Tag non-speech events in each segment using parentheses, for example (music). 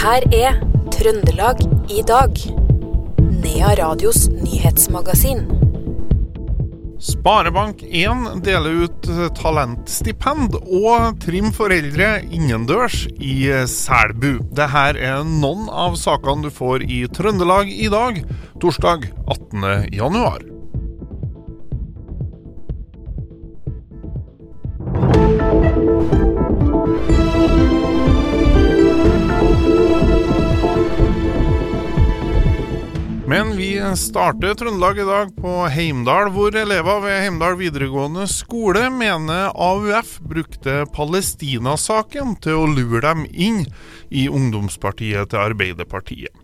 her er Trøndelag i dag. Nea Radios nyhetsmagasin. Sparebank1 deler ut talentstipend og Trim foreldre innendørs i Selbu. Dette er noen av sakene du får i Trøndelag i dag, torsdag 18. januar. Men vi starter Trøndelag i dag på Heimdal, hvor elever ved Heimdal videregående skole mener AUF brukte Palestina-saken til å lure dem inn i ungdomspartiet til Arbeiderpartiet.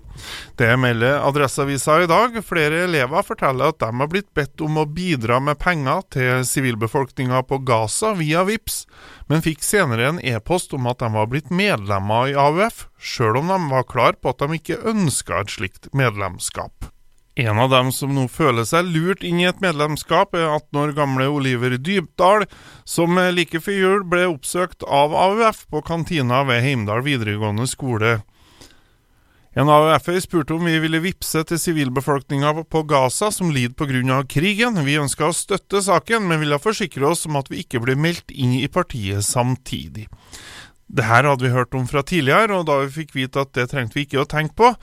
Det melder Adresseavisa i dag. Flere elever forteller at de har blitt bedt om å bidra med penger til sivilbefolkninga på Gaza via VIPS, men fikk senere en e-post om at de var blitt medlemmer i AUF, sjøl om de var klar på at de ikke ønska et slikt medlemskap. En av dem som nå føler seg lurt inn i et medlemskap, er 18 år gamle Oliver Dybdahl, som like før jul ble oppsøkt av AUF på kantina ved Heimdal videregående skole. En AUF-er spurte om vi ville vippse til sivilbefolkninga på Gaza som lider pga. krigen. Vi ønska å støtte saken, men ville forsikre oss om at vi ikke ble meldt inn i partiet samtidig. Det her hadde vi hørt om fra tidligere, og da vi fikk vite at det trengte vi ikke å tenke på,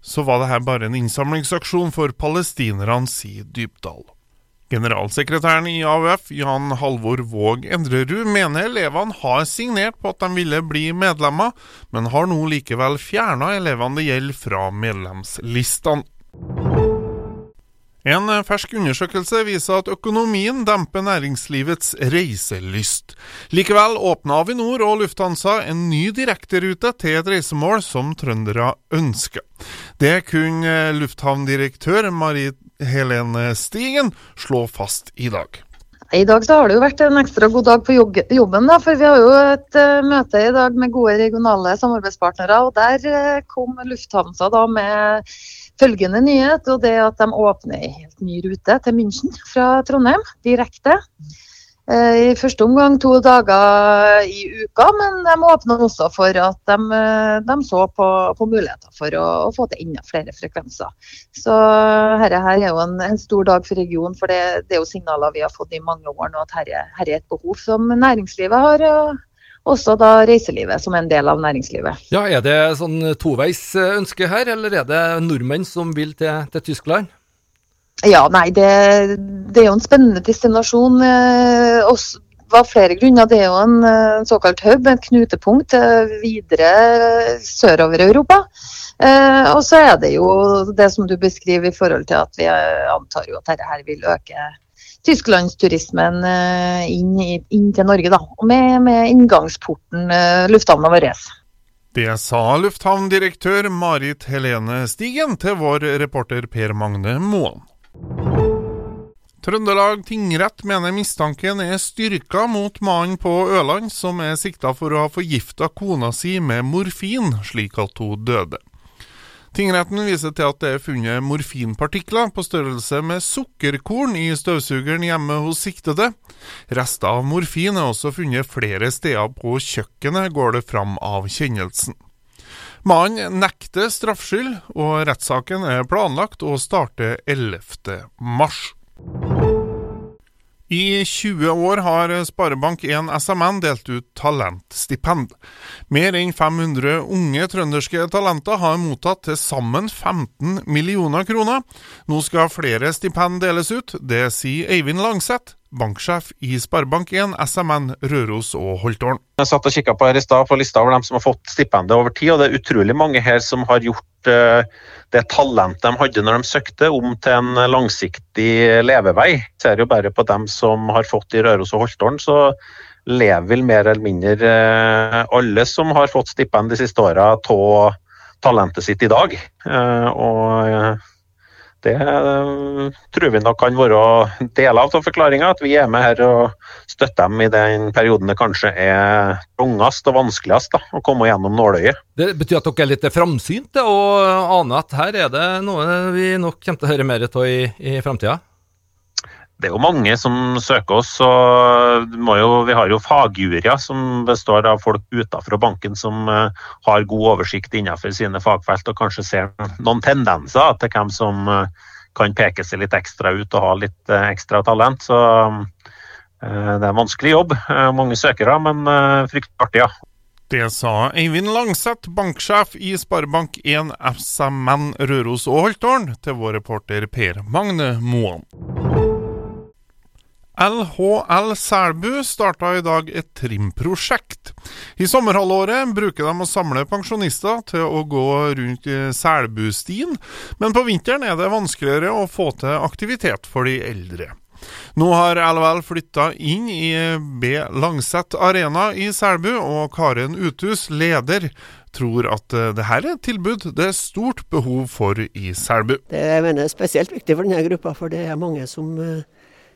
så var det her bare en innsamlingsaksjon for palestinerne, sier Dybdahl. Generalsekretæren i AUF, Jan Halvor Våg Endrerud, mener elevene har signert på at de ville bli medlemmer, men har nå likevel fjerna elevene det gjelder fra medlemslistene. En fersk undersøkelse viser at økonomien demper næringslivets reiselyst. Likevel åpna Avinor og Lufthansa en ny direkterute til et reisemål som trøndere ønsker. Det kunne lufthavndirektør Marit Helene Stigen slå fast i dag. I dag så har det jo vært en ekstra god dag på jobben, da, for vi har jo et uh, møte i dag med gode regionale samarbeidspartnere. og Der uh, kom Lufthansa da med følgende nyhet, og det at de åpner en helt ny rute til München fra Trondheim direkte. Eh, I første omgang to dager i uka, men de åpna også for at de, eh, de så på, på, muligheter for å, å, få til enda flere frekvenser. Så dette her er jo en, en, stor dag for regionen, for det, det, er jo signaler vi har fått i mange år nå at dette er et behov som næringslivet har. og også da reiselivet som en del av næringslivet. Ja, Er det sånn toveis ønske her, eller er det nordmenn som vil til, til Tyskland? Ja, nei, det, det, er jo en spennende destinasjon. Eh, også, av flere grunner. Det er jo en en såkalt hub, et knutepunkt eh, videre sørover i Europa. Eh, og så er det jo det som du beskriver i forhold til at vi antar jo at dette her vil øke tysklandsturismen inn, inn, til Norge, da. Med, med inngangsporten lufthavna vår. Det sa lufthavndirektør Marit Helene Stigen til vår reporter Per Magne Moen. Trøndelag tingrett mener mistanken er styrka mot mannen på Ørland som er sikta for å ha forgifta kona si med morfin, slik at hun døde. Tingretten viser til at det er funnet morfinpartikler på størrelse med sukkerkorn i støvsugeren hjemme hos siktede. Rester av morfin er også funnet flere steder på kjøkkenet, går det fram av kjennelsen. Mannen nekter straffskyld, og rettssaken er planlagt å starte 11. mars. I 20 år har Sparebank1 SMN delt ut talentstipend. Mer enn 500 unge trønderske talenter har mottatt til sammen 15 millioner kroner. Nå skal flere stipend deles ut, det sier Eivind Langseth, banksjef i Sparebank1 SMN Røros og Holtålen. Jeg satt og kikka på her i stad på lista over dem som har fått stipendet over tid, og det er utrolig mange her som har gjort uh, det talentet de hadde når de søkte, om til en langsiktig levevei. Jeg ser jo bare på dem som har fått i Røros og Holtålen, så lever vel mer eller mindre uh, alle som har fått stipend de siste åra, av talentet sitt i dag. Uh, og det eh, tror vi nok kan være deler av forklaringa, at vi er med her og støtter dem i den perioden det kanskje er tungest og vanskeligst da, å komme gjennom nåløyet. Det betyr at dere er litt framsynte og aner at her er det noe vi nok kommer til å høre mer av i, i framtida? Det er jo mange som søker oss. og Vi har jo fagjuryer som består av folk utenfor banken som uh, har god oversikt innenfor sine fagfelt og kanskje ser noen tendenser til hvem som uh, kan peke seg litt ekstra ut og ha litt uh, ekstra talent. Så det er en vanskelig jobb. mange søkere, men fryktelig artig, ja. Det sa Eivind Langseth, banksjef i Sparebank1 SMN Røros og Holtålen, til vår reporter Per Magne Moan. LHL Selbu starta i dag et trimprosjekt. I sommerhalvåret bruker de å samle pensjonister til å gå rundt Selbustien, men på vinteren er det vanskeligere å få til aktivitet for de eldre. Nå har LHL flytta inn i B Langset Arena i Selbu, og Karen Uthus, leder, tror at dette er et tilbud det er stort behov for i Selbu. Det jeg mener er spesielt viktig for denne gruppa, for det er mange som uh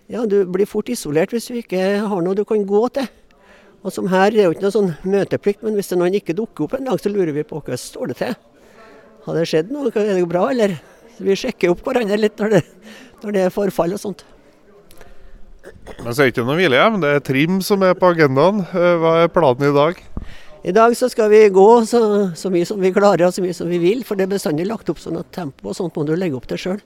ja, du blir fort isolert hvis du ikke har noe du kan gå til. Og som her, Det er jo ikke noe sånn møteplikt, men hvis det noen ikke dukker opp en dag, så lurer vi på hvordan står det til. Har det skjedd noe? Er det bra, eller? vi sjekker opp hverandre litt når det, når det er forfall og sånt. Men så er det ikke noe hvilehjem, det er trim som er på agendaen. Eh, hva er planen i dag? I dag så skal vi gå så, så mye som vi klarer og så mye som vi vil, for det er bestandig lagt opp sånn at tempo og sånt må du legge opp til sjøl.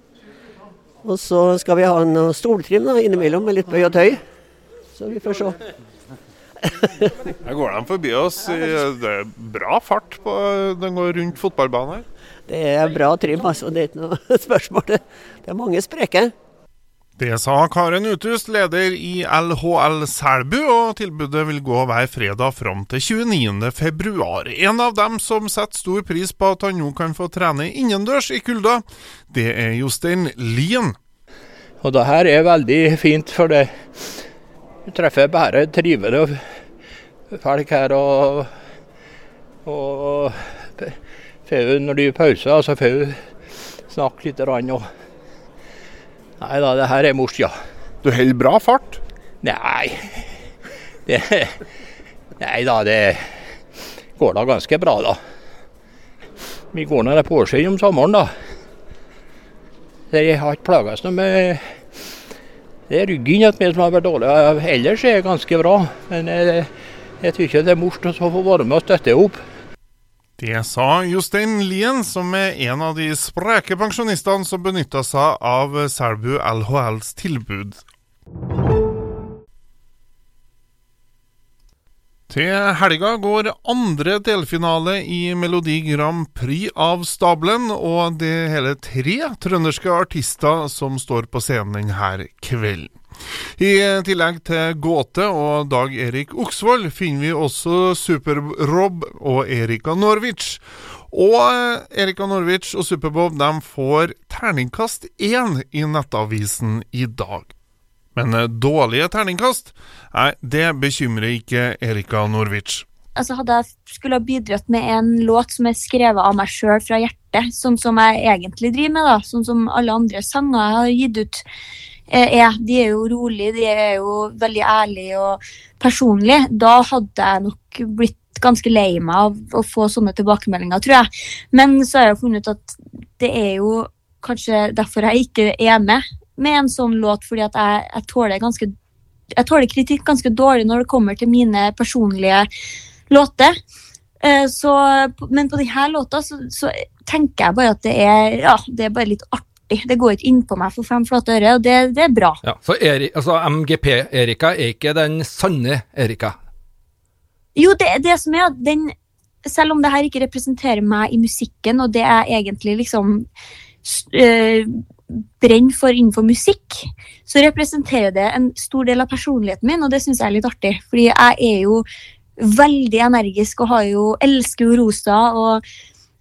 Og så skal vi ha en stoltrim da, innimellom med litt bøy og tøy. Så vi får se. Her går de forbi oss. Det er bra fart på den går rundt fotballbanen her. Det er bra trim, altså. Det er ikke noe (laughs) spørsmål. Det er mange sprekker. Det sa Karen Uthus, leder i LHL Selbu, og tilbudet vil gå hver fredag fram til 29.2. En av dem som setter stor pris på at han nå kan få trene innendørs i kulda, det er Jostein Lien. Og det her er veldig fint, for det treffer bare trivelige folk her. og, og når du pauser, så får du snakke litt. Og Nei da, det her er mors, ja. Du holder bra fart? Nei. Det, nei da, det går da ganske bra, da. Vi går nå på årssiden om sommeren, da. Jeg har ikke plaga noe med Det er ryggen at som har vært dårlig. Ellers er det ganske bra. Men jeg, jeg syns det er morsomt å få være med og støtte opp. Det sa Jostein Lien, som er en av de spreke pensjonistene som benytta seg av Selbu LHLs tilbud. Til helga går andre delfinale i Melodi Grand Prix av stabelen, og det er hele tre trønderske artister som står på scenen denne kvelden. I tillegg til Gåte og Dag Erik Oksvold finner vi også Super-Rob og Erika Norwich. Og eh, Erika Norwich og Super-Bob de får terningkast én i Nettavisen i dag. Men eh, dårlige terningkast, nei, det bekymrer ikke Erika Norwich. Altså Hadde jeg skulle ha bidratt med en låt som er skrevet av meg sjøl fra hjertet, sånn som jeg egentlig driver med, da, sånn som alle andre sanger jeg har gitt ut, Eh, er. De er jo rolige, de er jo veldig ærlige og personlige. Da hadde jeg nok blitt ganske lei meg av å få sånne tilbakemeldinger, tror jeg. Men så har jeg funnet ut at det er jo kanskje derfor jeg ikke er med med en sånn låt, fordi at jeg, jeg tåler ganske jeg tåler kritikk ganske dårlig når det kommer til mine personlige låter. Eh, så, men på denne låta så, så, tenker jeg bare at det er, ja, det er litt artig artig. Det går ikke innpå meg for fem flate øre, og det, det, er bra. Ja, For Eri, altså MGP-Erika er ikke den sanne Erika? Jo, det, det som er at den Selv om det her ikke representerer meg i musikken, og det er egentlig liksom øh, brenner for innenfor musikk, så representerer det en stor del av personligheten min, og det syns jeg er litt artig. Fordi jeg er jo veldig energisk og har jo, elsker jo rosa og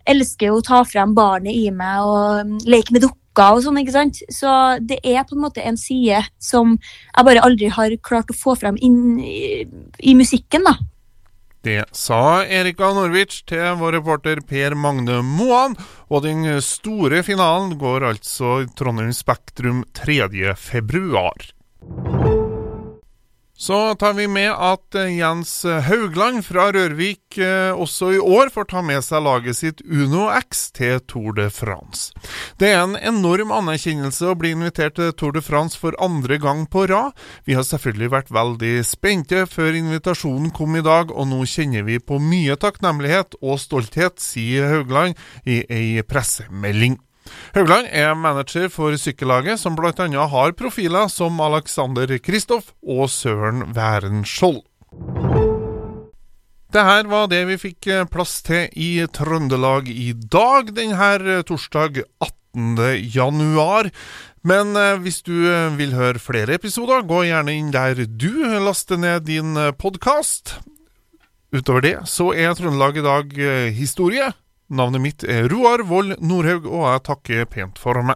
elsker å ta frem barnet i meg og leke med dukker dukker og sånn, ikke sant. Så det er på en måte en side som jeg bare aldri har klart å få frem inn i, i musikken, da. Det sa Erika Norwich til vår reporter Per Magne Moan, og den store finalen går altså i Trondheim Spektrum 3. februar. Så tar vi med at eh, Jens Haugland fra Rørvik eh, også i år får ta med seg laget sitt Uno X til Tour de France. Det er en enorm anerkjennelse å bli invitert til Tour de France for andre gang på rad. Vi har selvfølgelig vært veldig spente før invitasjonen kom i dag, og nå kjenner vi på mye takknemlighet og stolthet, sier Haugland i ei pressemelding. Haugland er manager for sykkellaget, som bl.a. har profiler som Alexander Kristoff og Søren Væren Skjold. Det her var det vi fikk eh, plass til i Trøndelag i dag, denne eh, torsdag 18. januar. Men eh, hvis du vil høre flere episoder, gå gjerne inn der du laster ned din podkast. Utover det så er Trøndelag i dag historie. Navnet mitt er Roar Vold Nordhaug, og jeg takker pent for meg.